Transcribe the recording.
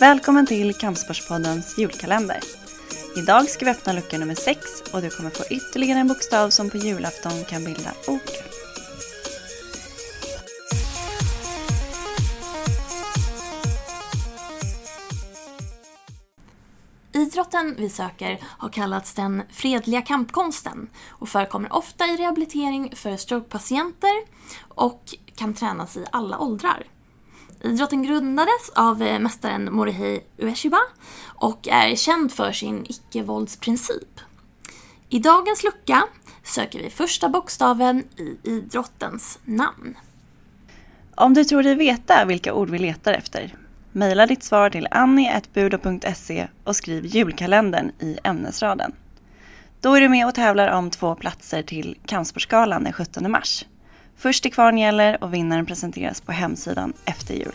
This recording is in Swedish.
Välkommen till Kampsportspoddens julkalender. Idag ska vi öppna lucka nummer 6 och du kommer få ytterligare en bokstav som på julafton kan bilda ord. Idrotten vi söker har kallats den fredliga kampkonsten och förekommer ofta i rehabilitering för strokepatienter och kan tränas i alla åldrar. Idrotten grundades av eh, mästaren Morihei Ueshiba och är känd för sin icke-våldsprincip. I dagens lucka söker vi första bokstaven i idrottens namn. Om du tror dig veta vilka ord vi letar efter, mejla ditt svar till annie.budo.se och skriv julkalendern i ämnesraden. Då är du med och tävlar om två platser till Kampsportsgalan den 17 mars. Först till kvarn gäller och vinnaren presenteras på hemsidan efter jul.